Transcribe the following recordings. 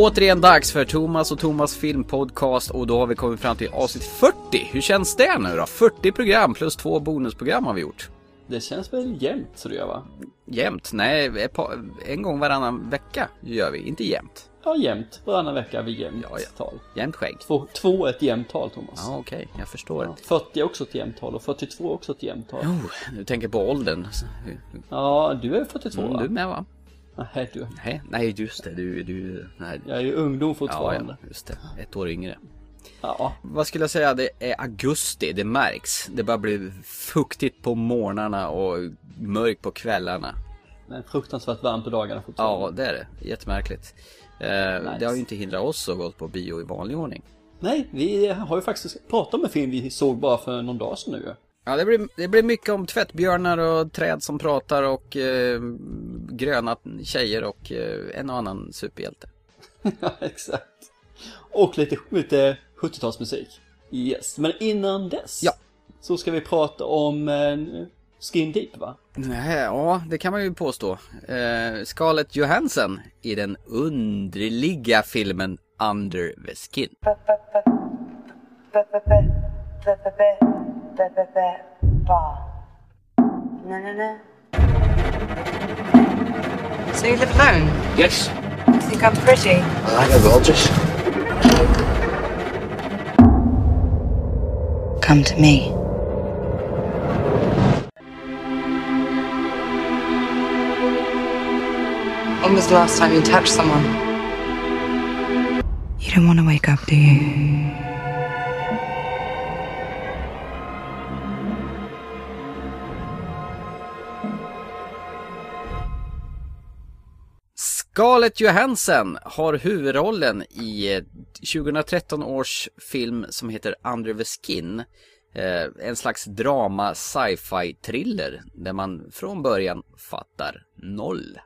Återigen dags för Thomas och Thomas filmpodcast och då har vi kommit fram till avsnitt 40. Hur känns det nu då? 40 program plus två bonusprogram har vi gjort. Det känns väl jämnt det gör va? Jämt? Nej, en gång varannan vecka gör vi, inte jämt. Ja, jämnt. Varannan vecka vid jämnt Ja, ja. tal. Jämt skägg. Två, två är ett jämnt tal Thomas. Ja, okej, jag förstår. Ja, 40 är också ett jämnt tal och 42 är också ett jämnt tal. Oh, du tänker på åldern. Ja, du är 42 Mm, va? du med va? Nej, du. Nej, nej just det, du, du, nej. Jag är ju ungdom fortfarande. ja, just det. Ett år yngre. Ja. Vad skulle jag säga? Det är augusti, det märks. Det börjar bli fuktigt på morgnarna och mörkt på kvällarna. Men fruktansvärt varmt på dagarna fortfarande. Ja, det är det. Jättemärkligt. Eh, Det har ju inte hindrat oss att gå på bio i vanlig ordning. Nej, vi har ju faktiskt pratat om en film vi såg bara för någon dag sedan nu. Ja, det blir, det blir mycket om tvättbjörnar och träd som pratar och eh, gröna tjejer och eh, en och annan superhjälte. Ja, exakt. Och lite, lite 70-talsmusik. Yes, men innan dess. Ja. Så ska vi prata om eh, Skin Deep va? Nej, ja, det kan man ju påstå. Eh, Scarlett Johansson i den underliga filmen Under the Skin. So you live alone? Yes, Think I'm pretty? I know gorgeous. Come to me. When was the last time you touched someone? You don't want to wake up, do you? Scarlett Johansson har huvudrollen i eh, 2013 års film som heter Under the Skin. Eh, En slags drama sci-fi thriller där man från början fattar noll.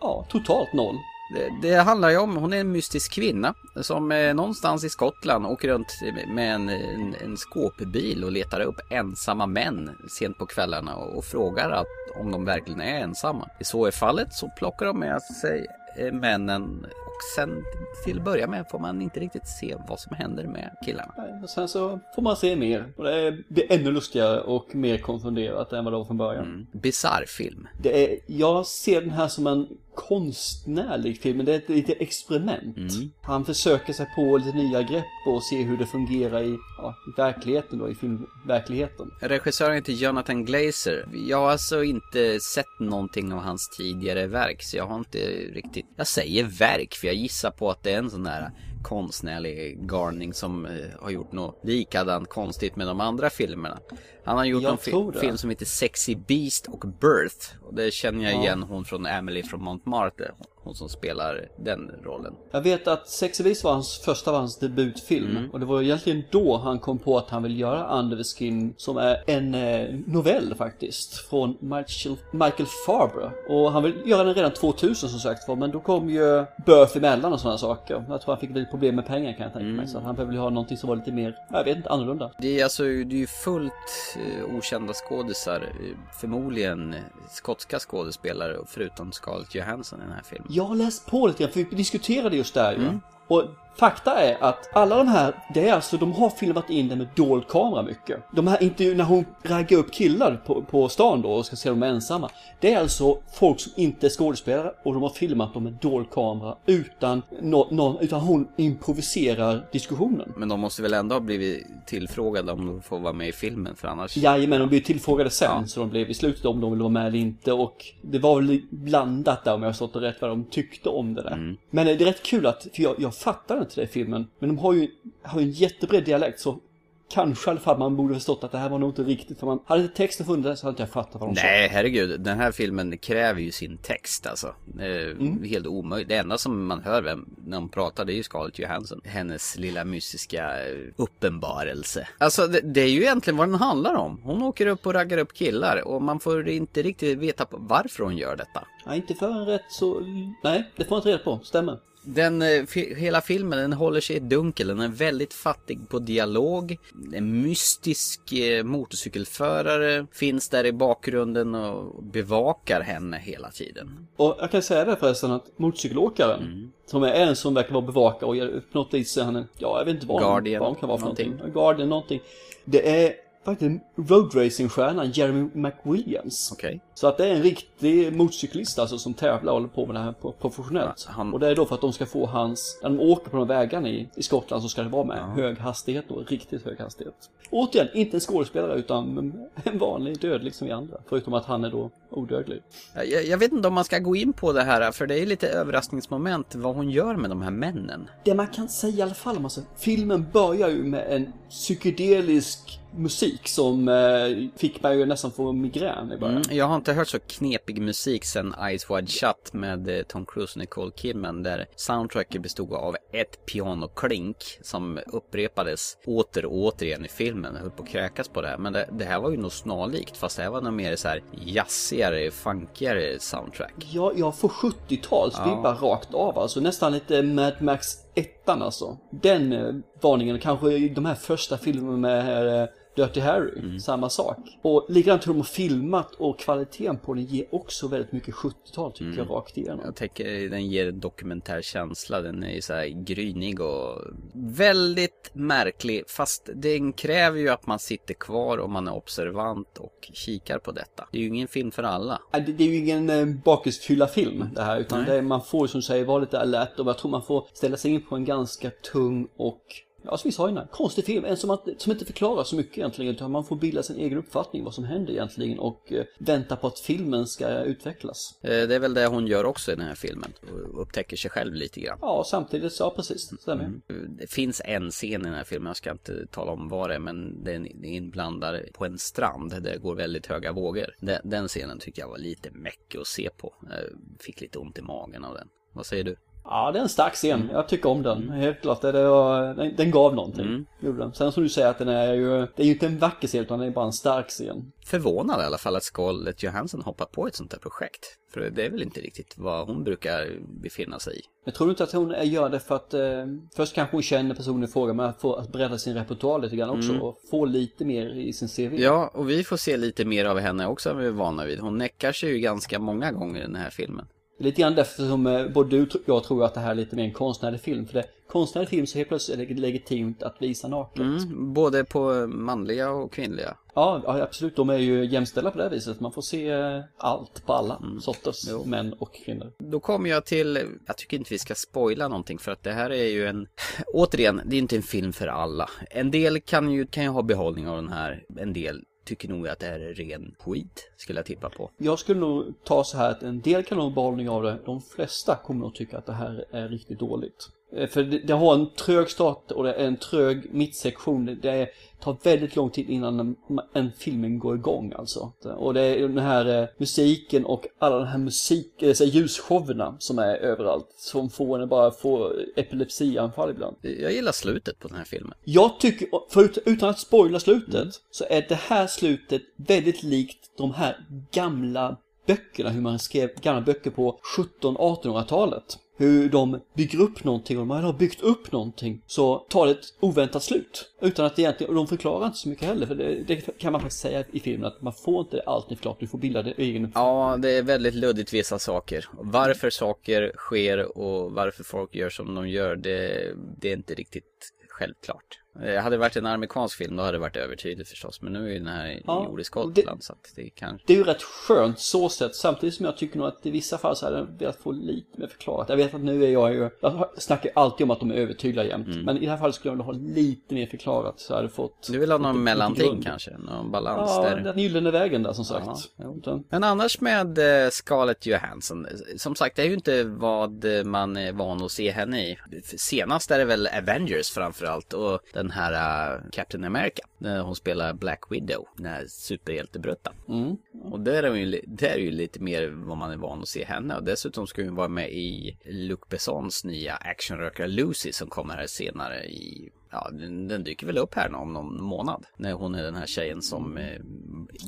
Ja, totalt noll. Det, det handlar ju om, hon är en mystisk kvinna som eh, någonstans i Skottland åker runt med en, en, en skåpbil och letar upp ensamma män sent på kvällarna och, och frågar att, om de verkligen är ensamma. I så är fallet så plockar de med sig eh, Eh, männen och sen till att börja med får man inte riktigt se vad som händer med killarna. Nej, Och sen så får man se mer. Och det blir ännu lustigare och mer konfunderat än vad det var från början. Mm. Bizarr film. Det är, jag ser den här som en konstnärlig film, men det är ett litet experiment. Han försöker sig på lite nya grepp och se hur det fungerar i, ja, i verkligheten då, i filmverkligheten. Regissören heter Jonathan Glazer. Jag har alltså inte sett någonting av hans tidigare verk så jag har inte riktigt... Jag säger verk för jag gissar på att det är en sån där konstnärlig garning som eh, har gjort något likadant konstigt med de andra filmerna. Han har gjort Jag någon fi- film som heter Sexy Beast och Birth. Och det känner jag Ja. igen hon från Emily från Montmartre. Hon som spelar den rollen. Jag vet att Sex Beast var hans första var hans debutfilm. Och det var egentligen då han kom på att han vill göra Under the Skin som är en eh, novell faktiskt. Från Michael, Michael Farber. Och han vill göra den redan 2000 som sagt var. Men då kom ju Birth emellan och sådana saker. Jag tror han fick lite problem med pengar kan jag tänka mig. Så att han behövde ha någonting som var lite mer, jag vet inte, annorlunda. Det är alltså det är ju fullt eh, okända skådisar. eh, Förmodligen skotska skådespelare förutom Scarlett Johansson i den här filmen. Jag har läst på lite grann, för vi diskuterade just det här ju. Mm. Och fakta är att alla de här, det är alltså, de har filmat in det med dold kamera mycket. De här intervjuerna när hon raggar upp killar på, på stan då och ska se dem ensamma. Det är alltså folk som inte är skådespelare och de har filmat dem med dold kamera utan, nå någon, utan hon improviserar diskussionen. Men de måste väl ändå ha blivit tillfrågade om de får vara med i filmen för annars... Jajamän, de blev tillfrågade sen så de blev i slutet om de ville vara med eller inte och det var väl blandat där om jag har det rätt vad de tyckte om det där. Men eh, det är rätt kul att, för jag, jag fattar inte det i filmen, men de har ju, har ju en jättebred dialekt så kanske i alla fall man borde förstått att det här var nog inte riktigt för man, hade inte texten funnits så hade inte jag fattat vad de Nej, herregud. Den här filmen kräver ju sin text alltså. Eh, Helt omöjligt. Det enda som man hör vem, när de pratar det är ju Scarlett Johansson. Hennes lilla mystiska eh, uppenbarelse. Alltså det, det är ju egentligen vad den handlar om. Hon åker upp och raggar upp killar och man får inte riktigt veta varför hon gör detta. sa. Nej, inte förrän rätt så, nej, det får man inte reda på, stämmer. Den, eh, hela filmen den håller sig i dunkel. Den är väldigt fattig på dialog. En mystisk eh, motorcykelförare finns där i bakgrunden och bevakar henne hela tiden. Och jag kan säga det förresten att motorcykelåkaren, Mm. som är en som verkar vara bevakare och på något vis är han ja jag vet inte vad Guardian, han kan vara för någonting. någonting. Guardian någonting. Det är faktiskt roadracingstjärnan Jeremy McWilliams. Okej. Så att det är en riktig motorcyklist alltså som tävlar och håller på med det här professionellt. Ja, han- Och det är då för att de ska få hans, när de åker på de vägarna i, i Skottland så ska det vara med hög hastighet då, riktigt hög hastighet. Återigen, inte en skådespelare utan en vanlig dödlig som vi andra. Förutom att han är då odödlig. Jag, jag vet inte om man ska gå in på det här för det är lite överraskningsmoment vad hon gör med de här männen. Det man kan säga i alla fall, alltså, filmen börjar ju med en psykedelisk musik som eh, fick mig ju nästan få migrän i början. Mm, jag har inte hört så knepig musik sen Eyes Wide Shut med eh, Tom Cruise och Nicole Kidman där soundtracket bestod av ett pianoklink som upprepades åter och åter igen i filmen. Jag höll på att kräkas på det. Men det, det här var ju nog snarlikt fast det här var nog mer så här jazzigare, funkigare soundtrack. Ja, jag får 70-tals Ja. vibbar rakt av alltså. Nästan lite Mad Max 1 alltså. Den eh, varningen, kanske de här första filmerna med eh, Dirty Harry, Mm. samma sak. Och likadant hur de har filmat och kvaliteten på den ger också väldigt mycket 70-tal tycker Mm. jag rakt igenom. Jag tänker den ger en dokumentär känsla. Den är ju så här grynig och väldigt märklig. Fast den kräver ju att man sitter kvar och man är observant och kikar på detta. Det är ju ingen film för alla. Det, är ju ingen eh, bakisfylla film det här utan det man får som du säger vara lite alert och jag tror man får ställa sig in på en ganska tung och Ja, som vi sa innan, konstig film. En som, man, som inte förklarar så mycket egentligen utan man får bilda sin egen uppfattning vad som händer egentligen och eh, vänta på att filmen ska utvecklas. Eh, Det är väl det hon gör också i den här filmen. Och Upptäcker sig själv lite grann. Ja, samtidigt, ja precis, det stämmer. Det finns en scen i den här filmen, jag ska inte tala om vad det är, men den är inblandad på en strand där det går väldigt höga vågor. Den, den scenen tyckte jag var lite mäckig att se på. Jag fick lite ont i magen av den. Vad säger du? Ja, det är en stark scen. Jag tycker om den. Helt klart. Det, var, den, den gav någonting. Mm. Sen som du säger att den är ju, det är ju inte en vacker scen utan det är bara en stark scen. Förvånad i alla fall att Scarlett Johansson hoppar på ett sånt här projekt. För det är väl inte riktigt vad hon brukar befinna sig i. Jag tror inte att hon gör det för att eh, först kanske hon känner personen i fråga men få att bredda sin repertoar lite grann också och få lite mer i sin CV. Mm. Ja, och vi får se lite mer av henne också än vi är vana vid. Hon näckar sig ju ganska många gånger i den här filmen. Lite grann därför som eh, både du och jag tror att det här är lite mer en konstnärlig film. För det konstnärlig film så helt plötsligt är det legitimt att visa naket. Mm, både på manliga och kvinnliga. Ja, ja, absolut. De är ju jämställda på det här viset. Man får se eh, allt på alla sorters Jo. män och kvinnor. Då kommer jag till, jag tycker inte vi ska spoila någonting för att det här är ju en, återigen, det är inte en film för alla. En del kan ju, kan ju ha behållning av den här, en del tycker nog att det här är ren skit, skulle jag tippa på. Jag skulle nog ta så här att en del kan ha behållning av det. De flesta kommer nog tycka att det här är riktigt dåligt. Eh, för det, det har en trög start och det är en trög mittsektion. Det, är, tar väldigt lång tid innan en, en filmen går igång alltså. Och det är den här eh, musiken och alla de här musik, så här ljusshowerna som är överallt. Som får en bara få epilepsianfall ibland. Jag gillar slutet på den här filmen. Jag tycker, förut, utan att spoila slutet, så är det här slutet väldigt likt de här gamla böckerna, hur man skrev gamla böcker på 1700-1800-talet. Hur de bygger upp någonting och när man har byggt upp någonting så tar det ett oväntat slut. Utan att egentligen, och de förklarar inte så mycket heller, för det, det kan man faktiskt säga i filmen att man får inte alltid förklarat, du får bilda din egen. Ja, det är väldigt luddigt vissa saker. Varför saker sker och varför folk gör som de gör, det, det är inte riktigt självklart. Eh, Hade det varit en amerikansk film då hade det varit övertydligt förstås. Men nu är ju den här Ja, gjord i Skottland så att det kan... Det är ju rätt skönt så sett, samtidigt som jag tycker nog att i vissa fall så hade jag velat få lite mer förklarat. Jag vet att nu är jag ju, jag snackar alltid om att de är övertydliga jämt. Men i det här fallet skulle jag vilja ha lite mer förklarat så hade fått... Du vill ha någon mellanting kanske? Någon balans Ja, där? den gyllene vägen där som sagt. Ja, Men annars med eh, Scarlett Johansson, som sagt det är ju inte vad man är van att se henne i. Senast är det väl Avengers framförallt och den här eh, Captain America. När hon spelar Black Widow, den här superhjältebruttan. mm. Och där är, ju, där är ju lite mer vad man är van att se henne. Och dessutom ska hon vara med i Luc Bessons nya actionrökare Lucy som kommer här senare i Ja, den, den dyker väl upp här om någon månad. När hon är den här tjejen som eh,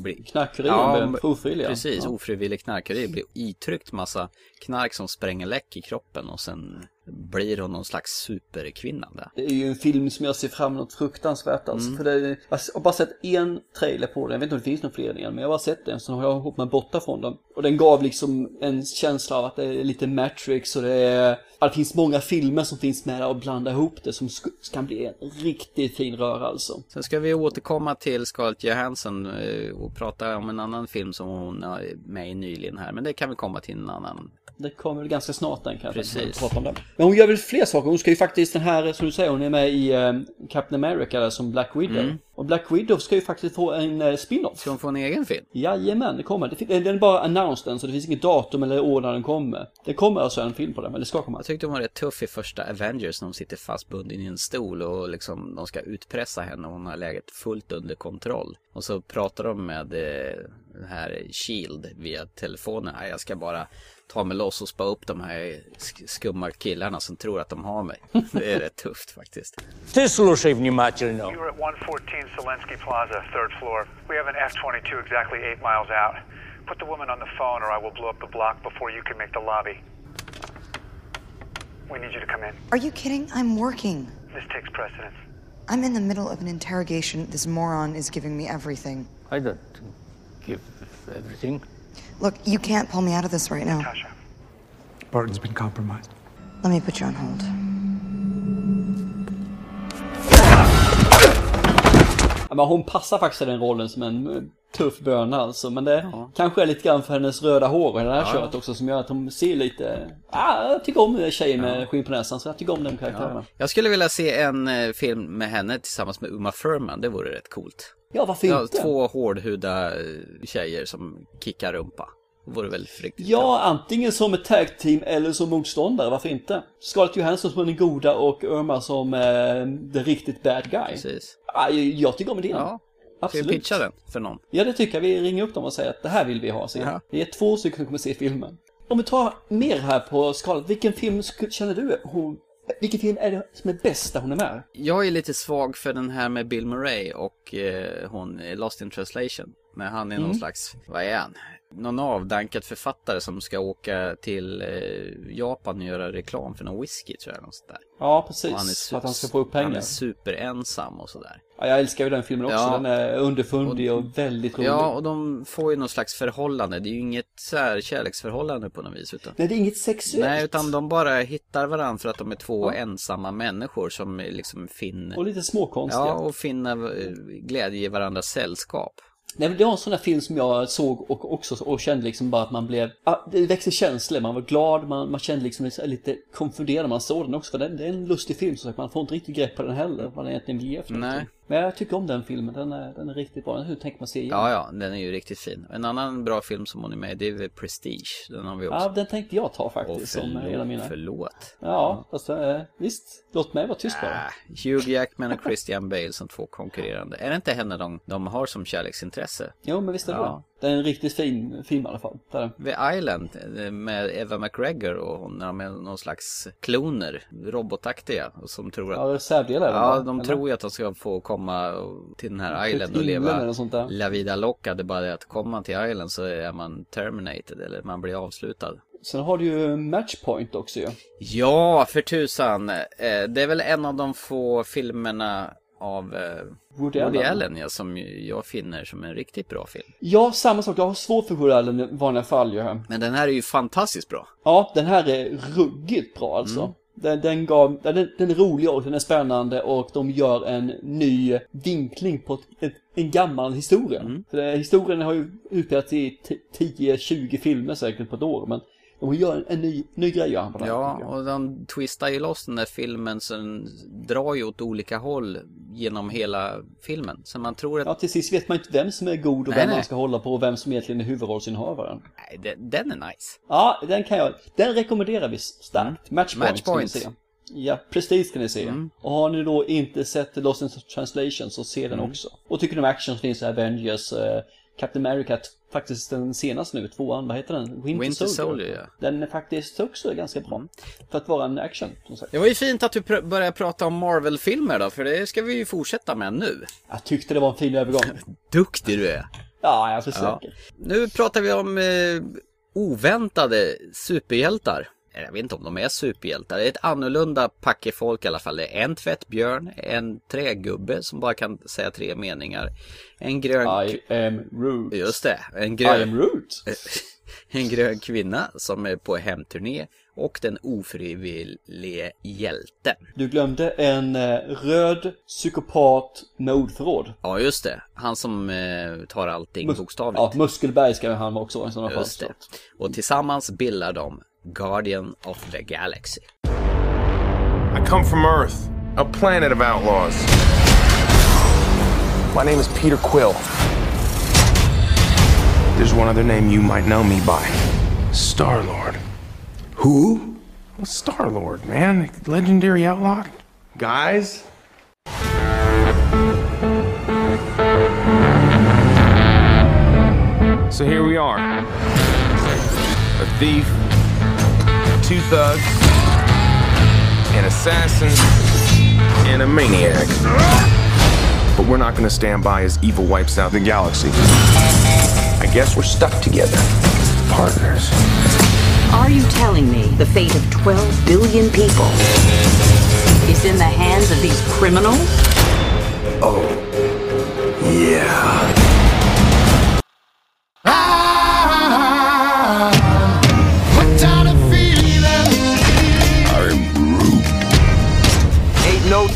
blir... Knarkeri Ja, ofrivilliga. Precis, Ja. ofrivillig knarkare blir itryckt massa knark som spränger läck i kroppen och sen blir hon någon slags superkvinna där. Det är ju en film som jag ser fram emot fruktansvärt alltså. Mm. För det, jag har bara sett en trailer på den, jag vet inte om det finns någon fler igen, men jag har bara sett den, så har jag hållit mig borta från den. Och den gav liksom en känsla av att det är lite Matrix och det är, att det finns många filmer som finns med där och blanda ihop det som kan bli en riktigt fin röra alltså. Sen ska vi återkomma till Scarlett Johansson eh, och prata om en annan film som hon är med i nyligen här. Men det kan vi komma till en annan. Det kommer väl ganska snart den kan jag Precis. prata om den. Men hon gör väl fler saker. Hon ska ju faktiskt den här, som du säger, hon är med i eh, Captain America där, som Black Widow. Mm. Och Black Widow ska ju faktiskt få en eh, spin-off. Ska hon få en egen film? Jajamän, det kommer. Det, fin- den är bara announced än, så det finns inget datum eller år när den kommer. Det kommer alltså en film på den, eller det ska komma. Jag tyckte hon var rätt tuff i första Avengers när hon sitter fastbunden i en stol och liksom de ska utpressa henne och hon har läget fullt under kontroll. Och så pratar de med eh, den här Shield via telefonen. Jag ska bara ta mig loss och spå upp de här sk- skumma killarna som tror att de har mig. Det är rätt tufft faktiskt. Ты слушай внимательно. You're at 114 Zelensky Plaza, third floor. We have an F 22 exactly eight miles out. Put the woman on the phone or I will blow up the block before you can make the lobby. We need you to come in. Are you kidding? I'm working. This takes precedence. I'm in the middle of an interrogation. This moron is giving me everything. I don't give everything. Look, you can't pull me out of this right now. Tasha. Barton's been compromised. Let me put you on hold. Ja, men hon passar faktiskt i den rollen som en eh, tuff böna alltså. Men det kanske är lite grann för hennes röda hår och det här köret också som gör att hon ser lite... Ah, jag tycker om tjejer med skinn på näsan så jag tycker om den karaktären. Ja, Jag skulle vilja se en eh, film med henne tillsammans med Uma Thurman. Det vore rätt coolt. Varför Ja, inte? två hårdhuda eh, tjejer som kickar rumpa. Det vore väl riktigt bra. Ja, antingen som ett tag team eller som motståndare, varför inte? Scarlett Johansson som den goda och Irma som eh, riktigt bad guy. Precis. Ah, jag, tycker om idén. Ja. Ska vi Absolut. pitcha den för någon? Ja, det tycker jag. Vi ringer upp dem och säger att det här vill vi ha. Se. Ja. Det är två stycken som kommer se filmen. Om vi tar mer här på Scarlett, vilken film känner du hon... Vilken film är det som är bäst där hon är med? Jag är lite svag för den här med Bill Murray och eh, hon är Lost in translation. När han är någon Mm. slags, vad är han? Någon avdankad författare som ska åka till eh, Japan och göra reklam för någon whisky tror jag. Något där. Ja, Och precis. han är för att han ska få upp Han pengar. är superensam och sådär. Ja, jag älskar ju den filmen också. Ja. Den är underfundig och väldigt rolig. Ja, och de får ju någon slags förhållande. Det är ju inget så här kärleksförhållande på något vis. Utan... Nej, det är inget sexuellt. Nej, utan de bara hittar varandra för att de är två ensamma människor som liksom finner... Och lite småkonstiga. Ja, och finner eh, glädje i varandras sällskap. Nej, men det var en sån där film som jag såg och också och kände liksom bara att man blev, det växte känslor, man var glad, man, man kände liksom lite, konfunderad när man såg den också, för den, det är en lustig film så att man får inte riktigt grepp på den heller, vad den egentligen vill ge för Nej. någonting. Men jag tycker om den filmen, den är, den är riktigt bra, hur tänker man se igen? Ja, ja, den är ju riktigt fin. En annan bra film som hon är med i, det är väl Prestige. Den har vi också. Ja, den tänkte jag ta och faktiskt som en av förlåt, mina. förlåt. Ja, fast eh, visst, låt mig vara tyst bara. Ah, Hugh Jackman och Christian Bale som två konkurrerande. Är det inte henne de, de har som kärleksintresse? Jo, men visst är det Ja. Det är en riktigt fin film i alla fall. Det är den. The Island eh, med Eva McGregor och hon är med någon slags kloner, robotaktiga, och som tror att Ja, reservdelar Ja, de Eller? tror ju att de ska få komma och- till den här island och himlen leva där. La Vida Loca. Det är bara det att kommer man till island så är man terminated eller man blir avslutad. Sen har du ju Matchpoint också ju. Ja, för tusan. Eh, Det är väl en av de få filmerna av eh, Woody Woody Allen. Allen ja, som jag finner som en riktigt bra film. Ja, samma sak. Jag har svårt för Woody Allen i vanliga fall ju. Men den här är ju fantastiskt bra. Ja, den här är ruggigt bra alltså. Mm. Den, den, gav, den, den är rolig och den är spännande och de gör en ny vinkling på ett, en gammal historia. Mm. För det, historien har ju utspelats i t- 10-20 filmer säkert på ett år, men de gör en, ny, ny grej gör han på den Ja, och de twistar ju loss den där filmen så den drar ju åt olika håll genom hela filmen. Så man tror att Ja, till sist vet man inte vem som är god och Nej, vem nej. man ska hålla på och vem som egentligen är huvudrollsinnehavaren. nej, den, den är nice. Ja, den kan jag, den rekommenderar vi starkt. Matchpoint, Matchpoint. ska ni se. Ja, Prestige ska ni se. Mm. Och har ni då inte sett Lost in translation så se Mm. den också. Och tycker ni om action så finns Avengers, eh, Captain America, faktiskt den senaste nu, tvåan, vad heter den? Winter, Winter Soldier. Soldier, ja. Den är faktiskt också ganska bra. För att vara en action, som sagt. Det var ju fint att du pr- började prata om Marvel-filmer då, för det ska vi ju fortsätta med nu. Jag tyckte det var en fin övergång. Duktig du är. Ja, jag försöker. Ja. Nu pratar vi om eh, oväntade superhjältar. Jag vet inte om de är superhjältar. Det är ett annorlunda packe folk i alla fall. Det är en tvättbjörn, en trägubbe som bara kan säga tre meningar. En grön... I am Root. Just det, en I grön... am Root. En grön kvinna som är på hemturné och den ofrivillige hjälten. Du glömde en eh, röd psykopat med ordförråd. Ja, just det. Han som eh, tar allting Mus- bokstavligt. Ja, Muskelberg ska han också vara i sådana fall. Just det. Och tillsammans bildar de Guardian of the Galaxy. I come from Earth, a planet of outlaws. My name is Peter Quill. There's one other name you might know me by Star Lord. Who? Well, Star Lord, man. Legendary outlaw. Guys? So here we are a thief, two thugs, an assassin, and a maniac. But we're not gonna stand by as evil wipes out the galaxy. I guess we're stuck together. Partners. Are you telling me the fate of 12 billion people is in the hands of these criminals? Oh, yeah.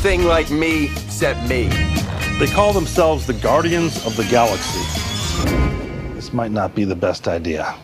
Ain't no thing like me except me. They call themselves the Guardians of the Galaxy. This might not be the best idea.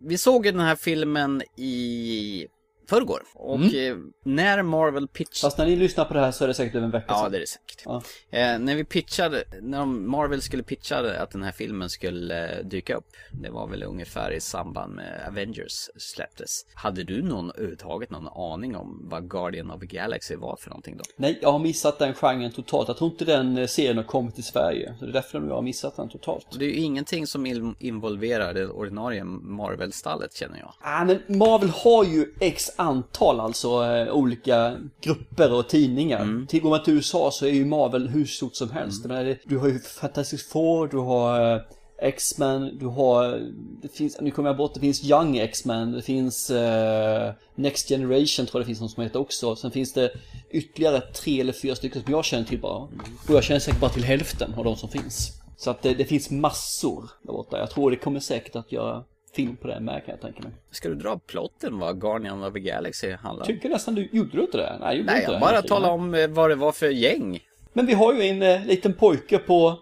Vi såg ju den här filmen i förrgår. Och eh, när Marvel pitchade... Fast när ni lyssnar på det här så är det säkert över en vecka Ja, sedan. det är det säkert. Ja. Eh, när vi pitchade, när Marvel skulle pitcha att den här filmen skulle eh, dyka upp. Det var väl ungefär i samband med Avengers släpptes. Hade du någon överhuvudtaget någon aning om vad Guardian of the Galaxy var för någonting då? Nej, jag har missat den genren totalt. Jag tror inte den eh, serien har kommit till Sverige. Så det är därför jag har missat den totalt. Det är ju ingenting som involverar det ordinarie Marvel-stallet känner jag. Ah, men Marvel har ju x antal alltså eh, olika grupper och tidningar. Mm. Till går man till USA så är ju Marvel hur stort som helst. Jag menar, du har ju Fantastic Four, du har eh, X-Men, du har, det finns, nu kommer jag bort, det finns Young X-Men, det finns eh, Next Generation tror jag det finns någon som heter också. Sen finns det ytterligare tre eller fyra stycken som jag känner till bara. Och jag känner säkert bara till hälften av de som finns. Så att det, det finns massor där borta. Jag tror det kommer säkert att göra film på det med kan jag tänka mig. Ska du dra plotten vad Guardian of the Galaxy handlar om? Tycker nästan du, gjorde du inte det? Nej, gjorde Nej, inte jag bara egentligen. tala om eh, vad det var för gäng. Men vi har ju en eh, liten pojke på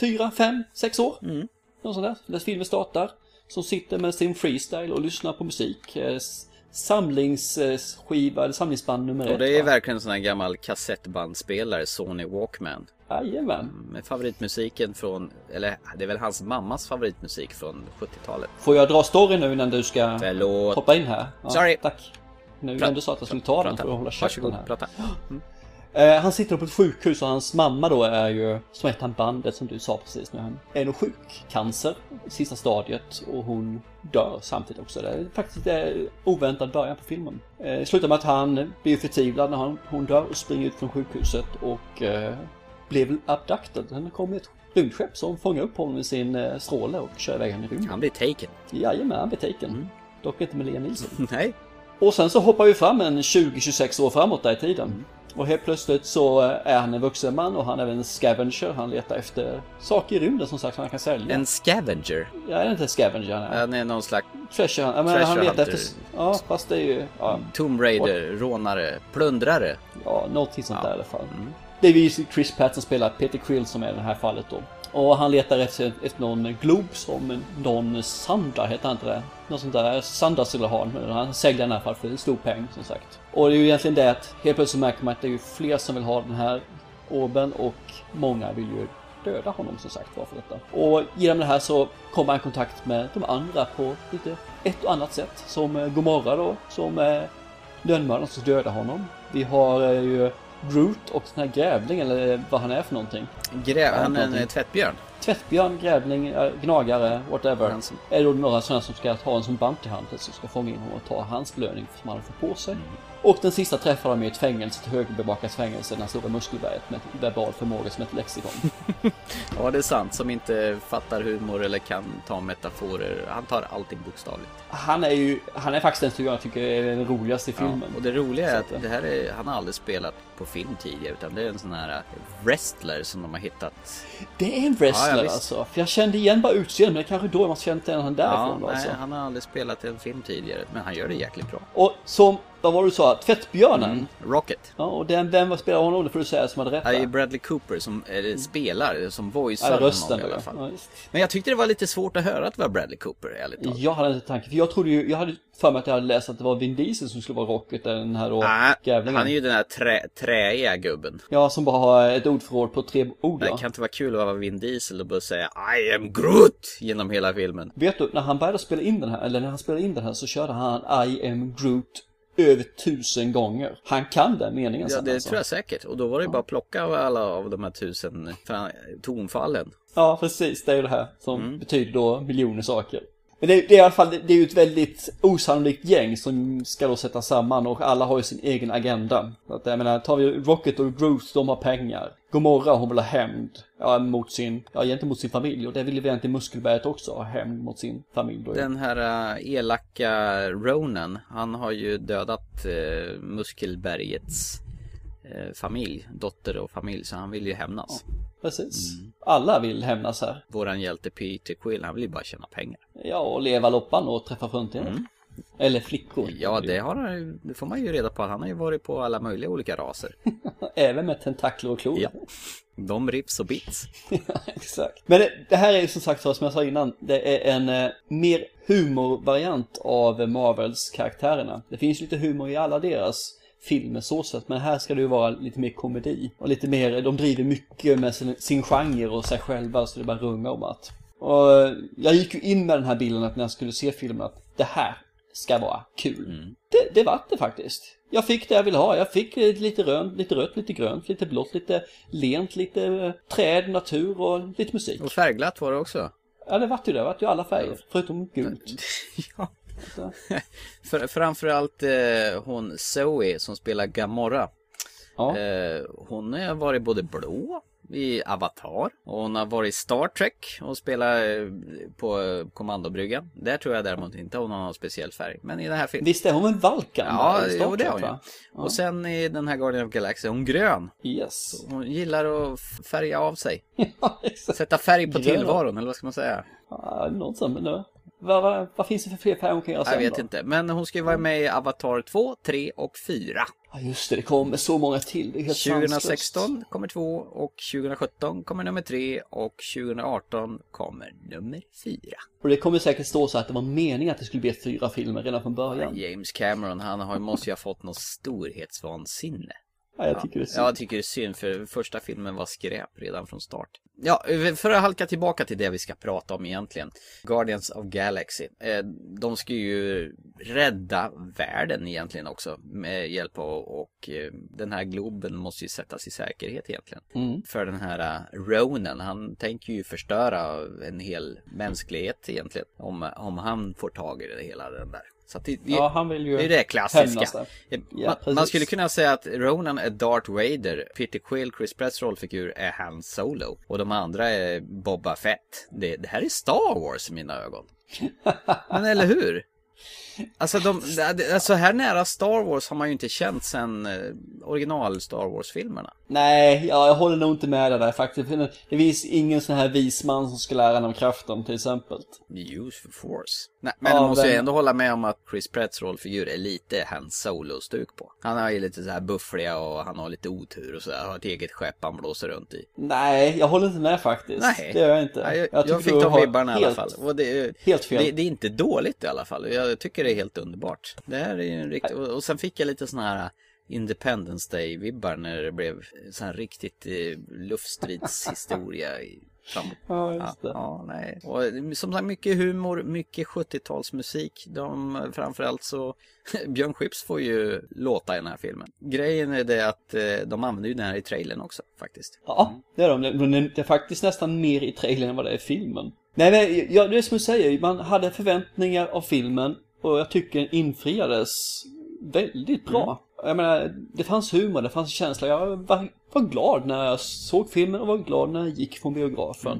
4, 5, 6 år. Mm. Någon sån där, när filmen startar. Som sitter med sin freestyle och lyssnar på musik. Eh, Samlingsskiva, eller samlingsband nummer ett. Och det är va? verkligen en sån här gammal kassettbandspelare, Sony Walkman. Jajamän. Med favoritmusiken från, eller det är väl hans mammas favoritmusik från 70-talet. Får jag dra story nu innan du ska Förlåt. hoppa in här? Ja, Sorry. Tack. Nu när du sa att jag skulle ta den prata. får du hålla käften här. prata. Eh, han sitter på ett sjukhus och hans mamma då är ju, som heter han bandet som du sa precis nu, han är nog sjuk. Cancer, sista stadiet och hon dör samtidigt också. Det är faktiskt en oväntad början på filmen. Eh, det slutar med att han blir förtvivlad när han, hon dör och springer ut från sjukhuset och eh, blev abducted. Han kommer ett rymdskepp som fångar upp honom i sin eh, stråle och kör iväg honom i rymden. Han blir taken. Jajamän, han blir taken. Dock inte med Liam Neeson. Nej. Och sen så hoppar vi fram en 20-26 år framåt där i tiden. Mm. Och helt plötsligt så är han en vuxen man och han är en scavenger. Han letar efter saker i rymden som sagt som han kan sälja. En scavenger. Ja, är det inte scavenger han är? Han är någon slags Treasure Hunter. Ja, men han letar efter... Ja, fast det är ju... Ja, Tomb Raider, rånare, plundrare. ja någonting sånt Ja. där i alla fall. Det är ju Chris Pratt som spelar Peter Krill som är i det här fallet då. Och han letar efter, efter någon glob som någon Sandra heter han inte det? Någon sånt där Sandra skulle ha men han säljer den i alla fall för en stor peng som sagt. Och det är ju egentligen det att helt plötsligt märker man att det är ju fler som vill ha den här orben och många vill ju döda honom som sagt var för detta. Och genom det här så kommer han i kontakt med de andra på lite ett och annat sätt. Som eh, Gomorra då, som är lönnmördaren som dödar honom. Vi har eh, ju Groot och den här grävlingen eller vad han är för någonting. Gräv, han är en någonting. tvättbjörn. tvättbjörn, grävling, äh, gnagare, whatever. Den som- Är då några sådana som ska ha en som bounty hunter som ska fånga in honom och ta hans belöning som han har fått på sig. Mm. Och den sista träffar de i ett fängelse, ett högbevakat fängelse, den stora muskelberget med verbal förmåga som ett lexikon. Ja, det är sant. Som inte fattar humor eller kan ta metaforer. Han tar allting bokstavligt. Han är ju, han är faktiskt den som jag tycker är den roligaste i filmen. Ja, och det roliga är att att, det här är, han har aldrig spelat på film tidigare utan det är en sån här äh, wrestler som de har hittat. Det är en wrestler Ja, alltså. För jag kände igen bara utseendet, men det kanske då jag måste känt igen han Ja, därifrån nej, alltså. han har aldrig spelat en film tidigare men han gör det jäkligt bra. Och som, vad var det du sa? Tvättbjörnen? Mm, Rocket. Ja, och den, vem var spelar honom? Det får du säga som hade rätt Det är. Bradley Cooper som eller, spelar, som voicear Ja, honom rösten i alla fall. ja. Men jag tyckte det var lite svårt att höra att det var Bradley Cooper, ärligt talat. Jag hade inte tanke, för jag trodde ju, jag hade för mig att jag hade läst att det var Vin Diesel som skulle vara Rocket, den här då grävlingen. han är ju den här trä, träiga gubben. Ja, som bara har ett ordförråd på tre ord Det kan inte vara kul att vara Vin Diesel och bara säga I am Groot genom hela filmen. Vet du, när han började spela in den här, eller när han spelade in den här så körde han I am Groot över tusen gånger. Han kan den meningen Ja, sen det alltså. tror jag säkert. Och då var det ju bara att plocka alla av de här tusen tonfallen. Ja, precis. Det är ju det här som Mm. betyder då miljoner saker. Men det är, det är i alla fall, det är ju ett väldigt osannolikt gäng som ska då sätta samman och alla har ju sin egen agenda. Så att, jag menar, tar vi Rocket och Groot, de har pengar. Gomorra, hon vill ha hämnd. Ja, mot sin, ja gentemot sin familj. Och det vill ju egentligen Muskelberget också ha hämnd mot sin familj då. Den här äh, elaka Ronan, han har ju dödat äh, Muskelbergets äh, familj, dotter och familj, så han vill ju hämnas. Precis. Mm. Alla vill hämnas här. Våran hjälte Peter Quill, han vill ju bara tjäna pengar. Ja, och leva loppan och träffa fruntimmer. Eller flickor. Mm. Ja, det, har han, det får man ju reda på. Han har ju varit på alla möjliga olika raser. Även med tentakler och klor. Ja. De rips och bits. Exakt. Men det, det här är ju som sagt som jag sa innan, det är en eh, mer humorvariant av Marvels karaktärerna. Det finns lite humor i alla deras filmer så sett, men här ska det ju vara lite mer komedi. Och lite mer, de driver mycket med sin, sin genre och sig själva så det bara rungar om att. Och eh, jag gick ju in med den här bilden att när jag skulle se filmen att det här ska vara kul. Det, det vart det faktiskt. Jag fick det jag ville ha. Jag fick lite rönt, lite rött, lite grönt, lite blått, lite lent, lite eh, träd, natur och lite musik. Och färgglatt var det också. Ja, det vart ju det. Det vart ju alla färger. Förutom gult. ja. Så. För, framförallt eh, hon Zoe som spelar Gamora. Ja. Eh, hon har varit både blå i Avatar och hon har varit i Star Trek och spelat eh, på kommandobryggan. Där tror jag däremot inte hon har någon speciell färg. Men i den här filmen. Visst är hon en Valkan? Ja, där jo, det är hon? Ja. Och sen i den här Guardian of Galaxy är hon grön. Yes. Hon gillar att färga av sig. Ja, exakt. Sätta färg på Grön. tillvaron, eller vad ska man säga? Ja, något sånt. Men då, vad, vad, vad finns det för fler färger hon kan göra sen Jag vet då? inte. Men hon ska ju vara med i Avatar 2, 3 och 4. Ja, just det. Det kommer så många till. Det är helt sanslöst. 2016 kommer två och 2017 kommer nummer tre och 2018 kommer nummer fyra. Och det kommer säkert stå så att det var meningen att det skulle bli fyra filmer redan från början. James Cameron, han har, måste ju ha fått något storhetsvansinne. Ja, jag tycker det är synd. Ja, jag tycker det är synd för första filmen var skräp redan från start. Ja, för att halka tillbaka till det vi ska prata om egentligen. Guardians of Galaxy. Eh, De ska ju rädda världen egentligen också med hjälp av och eh, den här globen måste ju sättas i säkerhet egentligen. Mm. För den här eh, Ronan, han tänker ju förstöra en hel mänsklighet egentligen. Om, om han får tag i det hela den där. Så det, det, Ja, han vill ju det är det klassiska. där. Ja, man, man skulle kunna säga att Ronan är Darth Vader, Peter Quill, Chris Pratts rollfigur är Han Solo och de andra är Boba Fett. Det, det här är Star Wars i mina ögon. Men eller hur? Alltså, de, alltså här nära Star Wars har man ju inte känt sen eh, original Star Wars-filmerna. Nej, ja, jag håller nog inte med dig där faktiskt. Det finns ingen sån här vis man som ska lära honom kraften till exempel. Use for force. Nej, men Ja, jag måste ju ändå hålla med om att Chris Pratts rollfigur är lite Han Solo-stuk på. Han har ju lite så här buffliga och han har lite otur och så där. Har ett eget skepp han blåser runt i. Nej, jag håller inte med faktiskt. Nej. Det gör jag inte. Nej, jag, jag, tycker fick de vibbarna i alla fall. Det, helt fel. Det, det är inte dåligt i alla fall. Jag tycker det är helt underbart. Det här är ju en riktig... Och, och sen fick jag lite såna här Independence Day-vibbar när det blev sån här riktigt eh, luftstridshistoria. framåt. Ja, just det. Ja, nej. Och som sagt, mycket humor, mycket 70-talsmusik. De, framförallt så, Björn Skifs får ju låta i den här filmen. Grejen är det att eh, de använder ju den här i trailern också, faktiskt. Ja, det är de. Men Det är faktiskt nästan mer i trailern än vad det är i filmen. Nej, men ja, det är som du säger, man hade förväntningar av filmen och jag tycker den infriades väldigt bra. Jag menar, det fanns humor, det fanns känsla. Jag var, var glad när jag såg filmen och var glad när jag gick från biografen.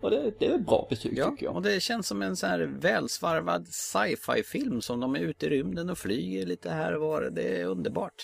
Och det, det är ett bra betyg Ja, tycker jag. och det känns som en sån här välsvarvad sci-fi film som de är ute i rymden och flyger lite här och var. Det är underbart.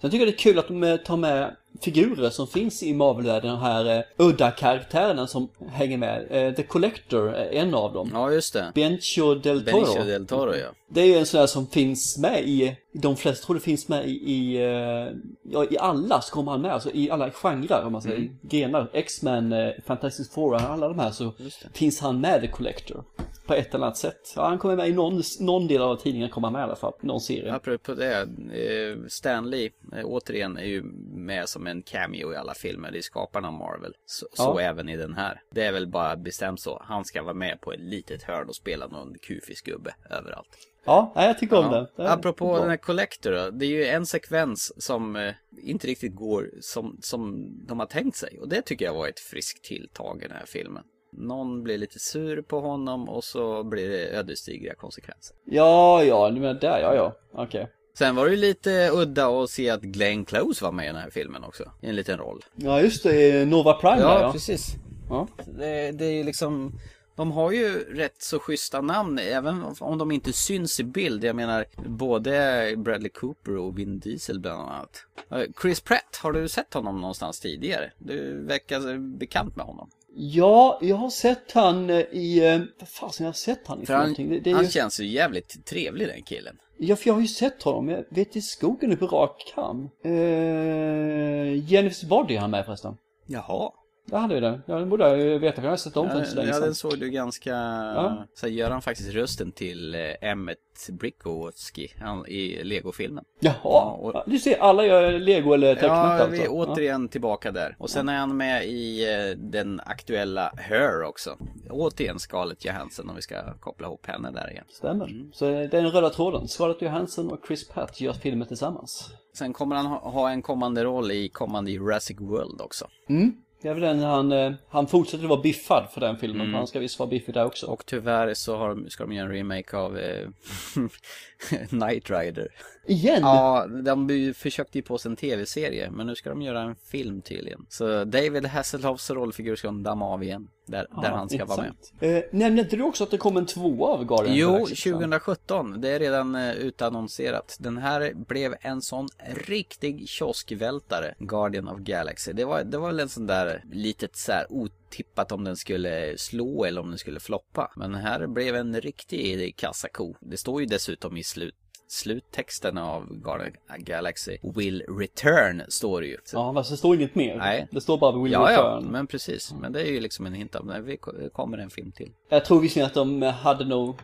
Sen tycker jag det är kul att de tar med figurer som finns i Marvel-världen, de här eh, udda karaktärerna som hänger med. Eh, The Collector är en av dem. Ja, just det. Benicio del Toro. Benicio del Toro, ja. Det är ju en sån där som finns med i, de flesta tror det finns med i, i, eh, ja, i alla så kommer han med, alltså i alla genrer om man säger, Mm. grenar, X-Men, eh, Fantastic Four, alla de här så finns han med The Collector. På ett eller annat sätt. Ja, han kommer med i någon, någon del av tidningen kommer med i alla fall, någon serie. Apropå det, eh, Stanley eh, återigen är ju med som en cameo i alla filmer. Det är skaparna av Marvel. Så, så Ja. även i den här. Det är väl bara bestämt så. Han ska vara med på ett litet hörn och spela någon kufig gubbe överallt. Ja, jag tycker om Ja. det. det. Apropå bra. den här Collector då, Det är ju en sekvens som eh, inte riktigt går som, som de har tänkt sig. Och det tycker jag var ett friskt tilltag i den här filmen. Någon blir lite sur på honom och så blir det ödesdigra konsekvenser. Ja, ja, du menar där, ja, ja. Okej. Sen var det ju lite udda att se att Glenn Close var med i den här filmen också. I en liten roll. Ja, just det, Nova Prime där, ja. precis. Ja. Det, det är ju liksom... De har ju rätt så schyssta namn även om de inte syns i bild. Jag menar både Bradley Cooper och Vin Diesel bland annat. Eh, Chris Pratt, har du sett honom någonstans tidigare? Du verkar bekant med honom. Ja, jag har sett han eh, i, eh, vad fasen jag har sett han i För någonting? Det, det han ju, känns ju jävligt trevlig den killen. ja, för jag har ju sett honom, jag vet i skogen nu på rak kam. Eh, Jennifer's Body är han med förresten. Jaha. Där hade vi det. Ja, det borde jag ju veta, för jag har sett om för inte så Ja, länge ja, den såg du ganska... Ja. Så gör han faktiskt rösten till eh, Emmet Brickowski i Lego-filmen. Jaha, Ja, och- Ja, du ser, alla gör lego eller tecknat Ja, alltså. vi är återigen tillbaka där. Och sen är han med i eh, den aktuella Her också. Återigen Scarlett Johansson om vi ska koppla ihop henne där igen. Stämmer. Mm. Så det är den röda tråden. Scarlett Johansson och Chris Pratt gör filmen tillsammans. Sen kommer han ha, ha en kommande roll i kommande Jurassic World också. Mm. Det är väl den han, eh, han fortsätter vara biffad för den filmen. Mm. För han ska visst vara biffig där också. Och tyvärr så har, ska de göra en remake av eh, Knight Rider. Igen? Ja, de försökte ju på sig en tv-serie, men nu ska de göra en film tydligen. Så David Hasselhoffs rollfigur ska de damma av igen, där, där han ska vara med. Eh, nämnde inte du också att det kom en tvåa av Guardian of the Jo, Galaxy, va? 2017. Det är redan eh, utannonserat. Den här blev en sån riktig kioskvältare, Guardian of Galaxy. Det var, det var väl en sån där litet så här otippat om den skulle slå eller om den skulle floppa. Men här blev en riktig kassako. Det står ju dessutom i slut sluttexten av Guardian Galaxy Will return står det ju. Så- Ja, fast det står inget mer. Nej. Det står bara Will ja, ja, Return. men precis. Men det är ju liksom en hint av när vi ko- kommer en film till. Jag tror visserligen att de hade nog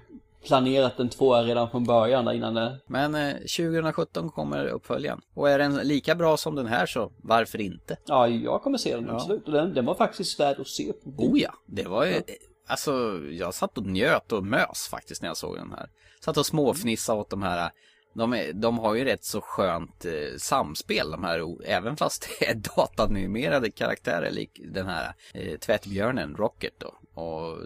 planerat en tvåa redan från början där innan det... Men eh, 2017 kommer uppföljaren. Och är den lika bra som den här så varför inte? Ja, jag kommer se den Ja. absolut. Och den, den var faktiskt värd att se på. Oh ja, det var ju... Alltså, jag satt och njöt och mös faktiskt när jag såg den här. Satt och småfnissade åt de här... De, är, de har ju rätt så skönt eh, samspel de här, även fast det är datanimerade karaktärer lik den här eh, tvättbjörnen Rocket då och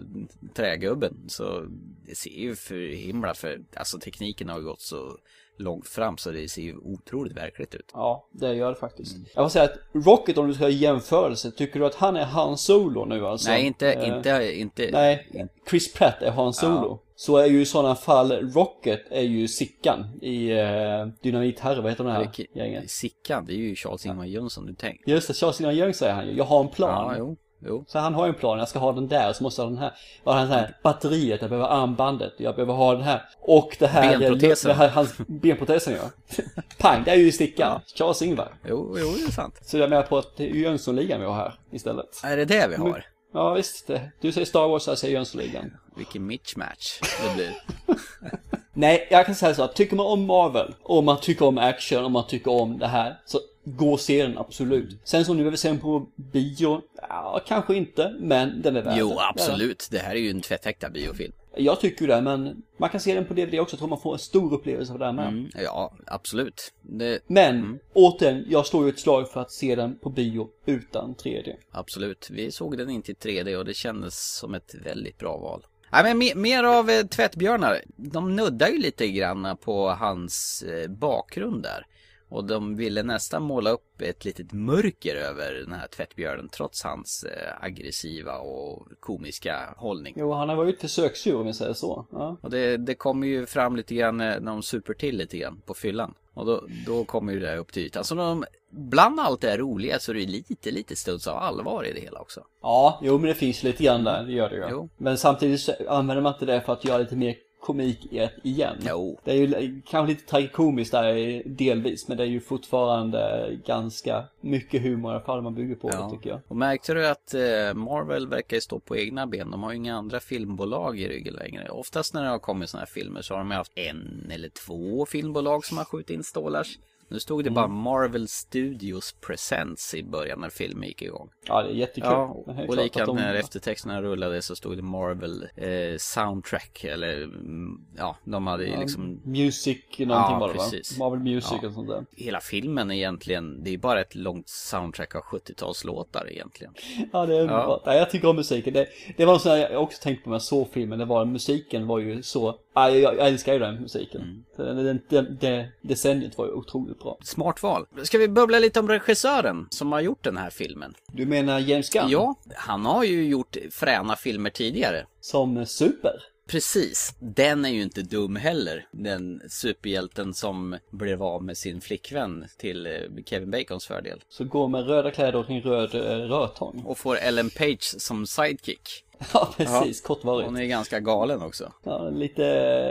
trägubben. Så det ser ju för himla för, alltså tekniken har ju gått så långt fram så det ser ju otroligt verkligt ut. Ja, det gör det faktiskt. Jag får säga att Rocket, om du ska ha jämförelse, tycker du att han är Han Solo nu alltså? Nej, inte, Eh, inte, inte... Nej, Chris Pratt är Han Solo. Så är ju i sådana fall Rocket är ju Sickan i uh, Dynamit-Herre, vad heter de här gänget? Sickan, det är ju Charles Ingvar Jönsson du tänker. Just det, Charles Ingvar Young säger han ju. Jag har en plan. Ja, jo, jo. Så han har ju en plan, jag ska ha den där, så måste jag ha den här. Har den här batteriet, jag behöver armbandet, jag behöver ha den här. Och det här... Benprotesen. Det här hans benprotesen ja. Pang, det är ju stickan. Charles Ingvar. Jo, jo, det är sant. Så jag menar på att det är Jönssonligan vi har här istället. Är det det vi har? Ja visst, det. du säger Star Wars, jag säger Jönssonligan. Vilken mismatch det blir. Nej, jag kan säga så att tycker man om Marvel, och man tycker om action, och man tycker om det här, så gå och se den, absolut. Sen som nu vill se den på bio, ja, kanske inte, men den är värd Jo, absolut. Det här är ju en tvättäkta biofilm. Jag tycker det, men man kan se den på DVD också. Jag tror man får en stor upplevelse av det här med. Mm, ja, absolut. Det, Men, återigen, jag slår ju ett slag för att se den på bio utan 3D. absolut. Vi såg den inte i 3D och det kändes som ett väldigt bra val. Nej men mer, mer av eh, tvättbjörnar. De nuddar ju lite grann på hans eh, bakgrund där. Och de ville nästan måla upp ett litet mörker över den här tvättbjörnen trots hans eh, aggressiva och komiska hållning. Jo, han har varit försöksdjur om vi säger så. Ja. Och det, det kommer ju fram lite grann eh, när de super till lite grann på fyllan. Och då, då kommer ju det här upp till ytan. Så de, bland allt det här roliga så är det lite, lite studs av allvar i det hela också. Ja, jo men det finns lite grann där, det gör det ju. Jo. Men samtidigt så använder man inte det för att göra lite mer komik igen. Jo. Det är ju kanske lite tragikomiskt där delvis, men det är ju fortfarande ganska mycket humor i alla fall man bygger på det tycker jag. Och märkte du att eh, Marvel verkar ju stå på egna ben. De har ju inga andra filmbolag i ryggen längre. Oftast när det har kommit sådana här filmer så har de haft en eller två filmbolag som har skjutit in stålars. Nu stod det bara Marvel Studios Presents i början när filmen gick igång. Ja, det är jättekul. Ja, är och likadant de- när eftertexterna rullade så stod det Marvel eh, Soundtrack eller mm, ja, de hade Ja, liksom Music någonting Ja, det precis. va? Marvel Music Ja. och sånt där. Hela filmen är egentligen, det är bara ett långt soundtrack av 70-talslåtar egentligen. Ja, det är underbart. Nej, jag tycker om musiken. Det, det var en sån här, jag också tänkte på när jag såg filmen, det var musiken var ju så, ja, jag, jag älskar ju den musiken. Mm. Den, den, det decenniet var ju otroligt bra. Smart val. Ska vi bubbla lite om regissören som har gjort den här filmen? Du menar James Gunn? Ja, han har ju gjort fräna filmer tidigare. Som super? Precis. Den är ju inte dum heller. Den superhjälten som blev av med sin flickvän till eh, Kevin Bacons fördel. Så går med röda kläder och en röd eh. Och får Ellen Page som sidekick. Ja, precis. Kortvarigt. Hon är ganska galen också. Ja, lite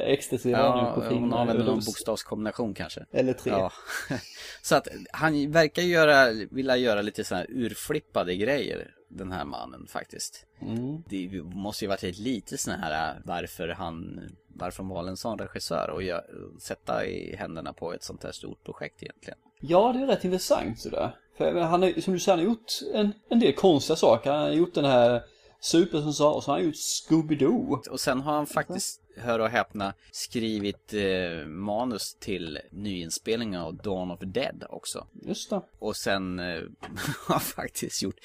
ecstasy Ja, nu på hon har väl någon bokstavskombination kanske. Eller tre. Ja. Så att han verkar göra, vilja göra lite sådana här urflippade grejer, den här mannen faktiskt. Mm. Det måste ju varit lite sån här varför han, varför han valde en sån regissör och gör, sätta i händerna på ett sånt här stort projekt egentligen. Ja, det är rätt intressant sådär. För han har, som du säger, han har gjort en, en del konstiga saker. Han har gjort den här Super som sa, och så har han gjort Scooby-Doo. Och sen har han faktiskt, hör och häpna, skrivit eh, manus till nyinspelningen av Dawn of the Dead också. Just det. Och sen eh, har han faktiskt gjort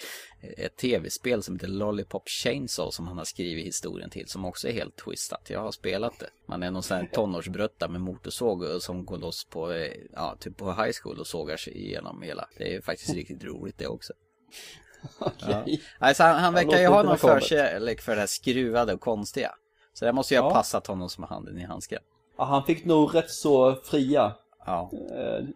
ett tv-spel som heter Lollipop Chainsaw som han har skrivit historien till som också är helt twistat. Jag har spelat det. Man är någon sån här tonårsbrötta med motorsåg och som går loss på, eh, ja, typ på high school och sågar sig igenom hela. Det är faktiskt riktigt roligt det också. Ja. Alltså, han, han verkar ju ha någon förkärlek för det här skruvade och konstiga. Så det måste ju ha Ja. passat honom som handen i handsken. Ja, han fick nog rätt så fria Ja.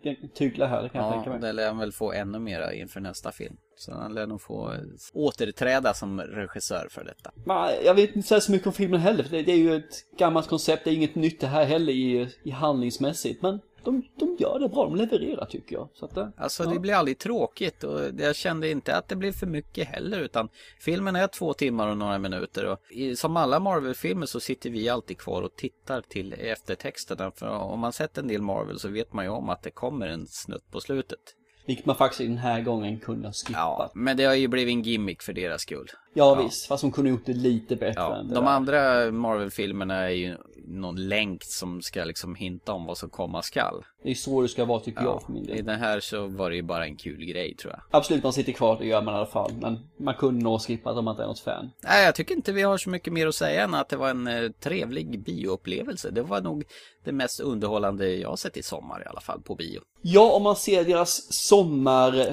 eh, tyglar här, kan jag Ja, tänka mig. det lär han väl få ännu mera inför nästa film. Så han lär nog få eh, återträda som regissör för detta. Men jag vet inte så mycket om filmen heller, för det, det är ju ett gammalt koncept, det är inget nytt det här heller i, i handlingsmässigt. Men de, de gör det bra, de levererar tycker jag. Så att, eh, Alltså ja. det blir aldrig tråkigt och jag kände inte att det blev för mycket heller utan filmen är två timmar och några minuter och i, som alla Marvel-filmer så sitter vi alltid kvar och tittar till eftertexterna för om man sett en del Marvel så vet man ju om att det kommer en snutt på slutet. Vilket man faktiskt den här gången kunde ha skippat. Ja, men det har ju blivit en gimmick för deras skull. Ja, visst, fast de kunde gjort det lite bättre Ja, än det de där. andra Marvel-filmerna är ju någon länk som ska liksom hinta om vad som komma skall. Det är så det ska vara tycker Ja, jag för min del. I den här så var det ju bara en kul grej tror jag. Absolut, man sitter kvar, det gör man i alla fall. Men man kunde nog skippat om man inte är något fan. Nej, jag tycker inte vi har så mycket mer att säga än att det var en eh, trevlig bioupplevelse. Det var nog det mest underhållande jag har sett i sommar i alla fall på bio. Ja, om man ser deras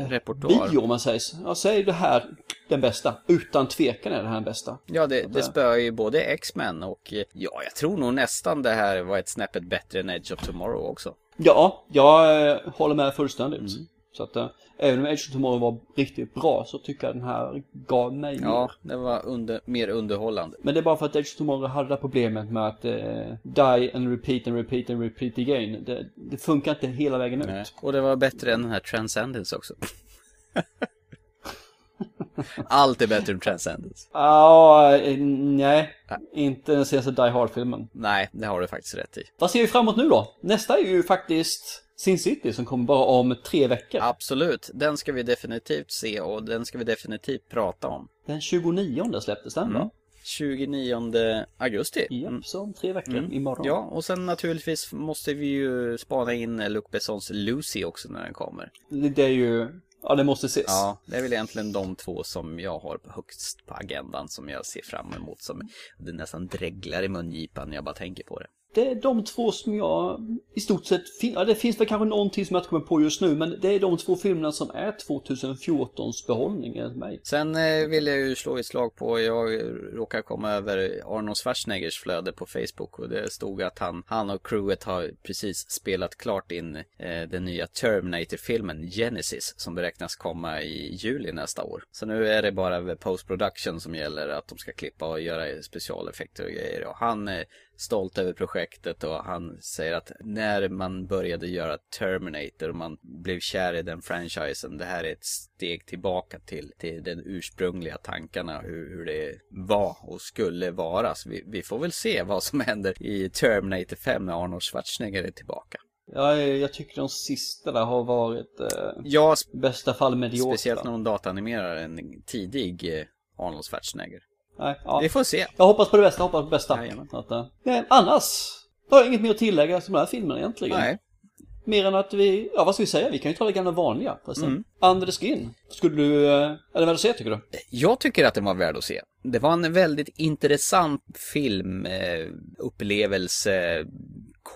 Repertoar. sommarbio om man säger så. Ja, så är det här den bästa. Utan tvekan är det här den bästa. Ja, det, det spöar ju både X-Men och eh, ja, jag tror nog nästan det här var ett snäppet bättre än Edge of Tomorrow också. Ja, jag eh, håller med fullständigt. Mm. Så att eh, även om Edge of Tomorrow var riktigt bra så tycker jag den här gav mig Ja, mer. det var under, mer underhållande. Men det är bara för att Edge of Tomorrow hade det problemet med att eh, die and repeat and repeat and repeat again. Det, det funkar inte hela vägen Nej. ut. Och det var bättre än den här Transcendence också. Allt är bättre än Transcendence. Ja, eh, nej. Inte den senaste Die Hard-filmen. Nej, det har du faktiskt rätt i. Vad ser vi framåt nu då? Nästa är ju faktiskt Sin City som kommer bara om tre veckor. Absolut, den ska vi definitivt se och den ska vi definitivt prata om. Den 29 släpptes den va? 29 augusti. Ja, så om tre veckor Mm. imorgon. Ja, och sen naturligtvis måste vi ju spana in Luc Bessons Lucy också när den kommer. Det är ju, ja det måste ses. Ja, det är väl egentligen de två som jag har högst på agendan som jag ser fram emot. Som det nästan dreglar i mungipan när jag bara tänker på det. Det är de två som jag i stort sett, ja det finns väl kanske någonting som jag inte kommer på just nu, men det är de två filmerna som är 2014s behållning enligt mig. Sen eh, vill jag ju slå ett slag på, jag råkar komma över Arnold Schwarzeneggers flöde på Facebook och det stod att han, han och crewet har precis spelat klart in eh, den nya Terminator-filmen Genesis som beräknas komma i juli nästa år. Så nu är det bara post-production som gäller att de ska klippa och göra specialeffekter och grejer och han eh, stolt över projektet och han säger att när man började göra Terminator och man blev kär i den franchisen, det här är ett steg tillbaka till, till den ursprungliga tankarna hur, hur det var och skulle vara. Så vi, vi får väl se vad som händer i Terminator 5 när Arnold Schwarzenegger är tillbaka. Ja, jag tycker de sista där har varit eh, Ja, bästa fall mediokra. speciellt när de datanimerar en tidig eh, Arnold Schwarzenegger. Nej, ja. Vi får se. Jag hoppas på det bästa, hoppas på det bästa. Att, eh, nej, annars har jag inget mer att tillägga som den här filmen egentligen. Nej. Mer än att vi, ja vad ska vi säga, vi kan ju ta det gamla vanliga förresten. Mm. Under the Skin. Skulle du, eh, är det väl att se tycker du? Jag tycker att den var värd att se. Det var en väldigt intressant filmupplevelse,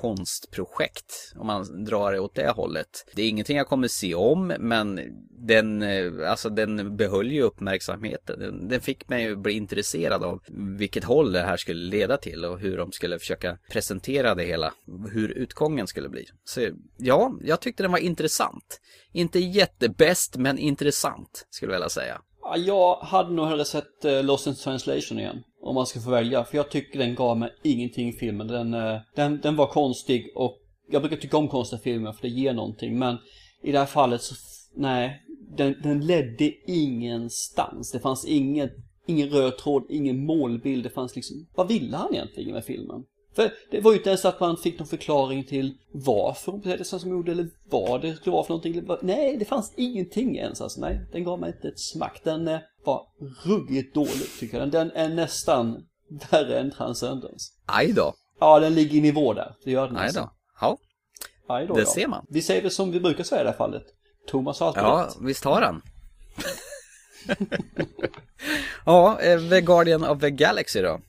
konstprojekt, om man drar det åt det hållet. Det är ingenting jag kommer se om, men den, eh, alltså den behöll ju uppmärksamheten. Den, den fick mig att bli intresserad av vilket håll det här skulle leda till och hur de skulle försöka presentera det hela, hur utgången skulle bli. Så ja, jag tyckte den var intressant. Inte jättebäst, men intressant, skulle jag vilja säga. Ja, jag hade nog hellre sett eh, Lost in translation igen. Om man ska få välja. För jag tycker den gav mig ingenting i filmen. Den, eh, den, den var konstig och jag brukar tycka om konstiga filmer för det ger någonting. Men i det här fallet så, nej. Den, den ledde ingenstans. Det fanns ingen, ingen röd tråd, ingen målbild. Det fanns liksom, vad ville han egentligen med filmen? För det var ju inte ens att man fick någon förklaring till varför hon betedde sig som hon gjorde eller vad det skulle vara för någonting. Nej, det fanns ingenting ens alltså. Nej, den gav mig inte ett smack. Den eh, var ruggigt dålig tycker jag. Den, är nästan värre än Transcendence. Aj då. Ja, den ligger i nivå där. Det gör den Aj alltså. då. Ja. Aj då, Det ja. ser man. Vi säger det som vi brukar säga i det här fallet. Thomas har alltid Ja, rätt. visst har han. ja, eh, The Guardian of the Galaxy då?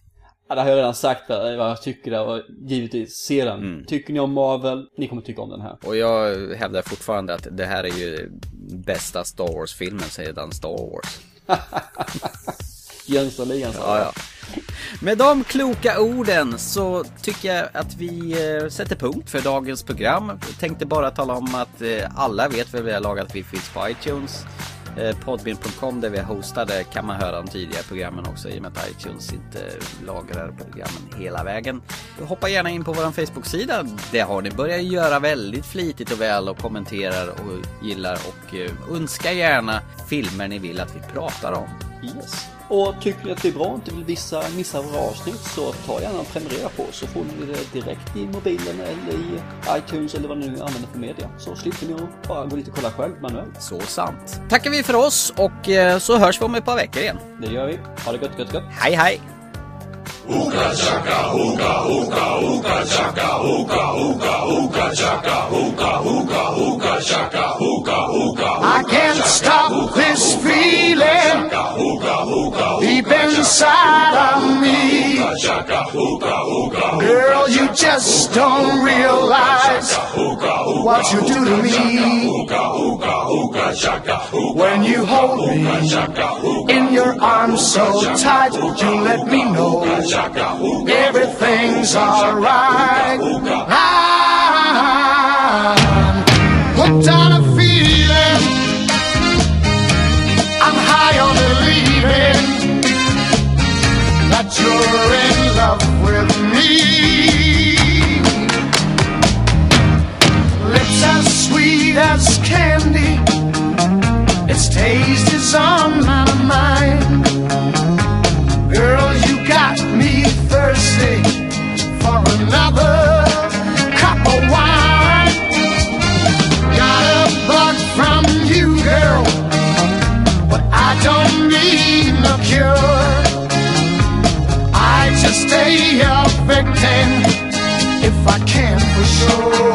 Ja, det har jag redan sagt vad jag tycker där och givetvis se den. Mm. Tycker ni om Marvel, ni kommer tycka om den här. Och jag hävdar fortfarande att det här är ju bästa Star Wars-filmen sedan Star Wars. Jönssonligan sa Ja, ja. Med de kloka orden så tycker jag att vi eh, sätter punkt för dagens program. Jag tänkte bara tala om att eh, alla vet väl här laget att vi finns på iTunes. Eh, Podbin.com Podbean.com där vi är hostade eh, kan man höra de tidigare programmen också i och med att iTunes inte lagrar programmen hela vägen. Hoppa gärna in på vår Facebook-sida. Det har ni börjat göra väldigt flitigt och väl och kommenterar och gillar och eh, önskar gärna filmer ni vill att vi pratar om. Yes. Och tycker ni att det är bra och inte vill vissa, missa våra avsnitt så ta gärna och prenumerera på oss så får ni det direkt i mobilen eller i iTunes eller vad ni nu använder för media. Så slipper ni att bara gå dit och kolla själv manuellt. Så sant. Tackar vi för oss och eh, så hörs vi om ett par veckor igen. Det gör vi. Ha det gött, gött, gött. Hej hej! Ooga chaka, ooga, ooga, ooga chaka, ooga, ooga, ooga chaka, ooga, ooga, ooga chaka, ooga, ooga. I can't stop this feeling deep inside of me. Girl, you just don't realize what you do to me. When you hold me in your arms so tight, you let me know everything's alright. You're in love with me. Lips as sweet as candy. Its taste is on my mind. Girl, you got me thirsty for another. of if I can for sure.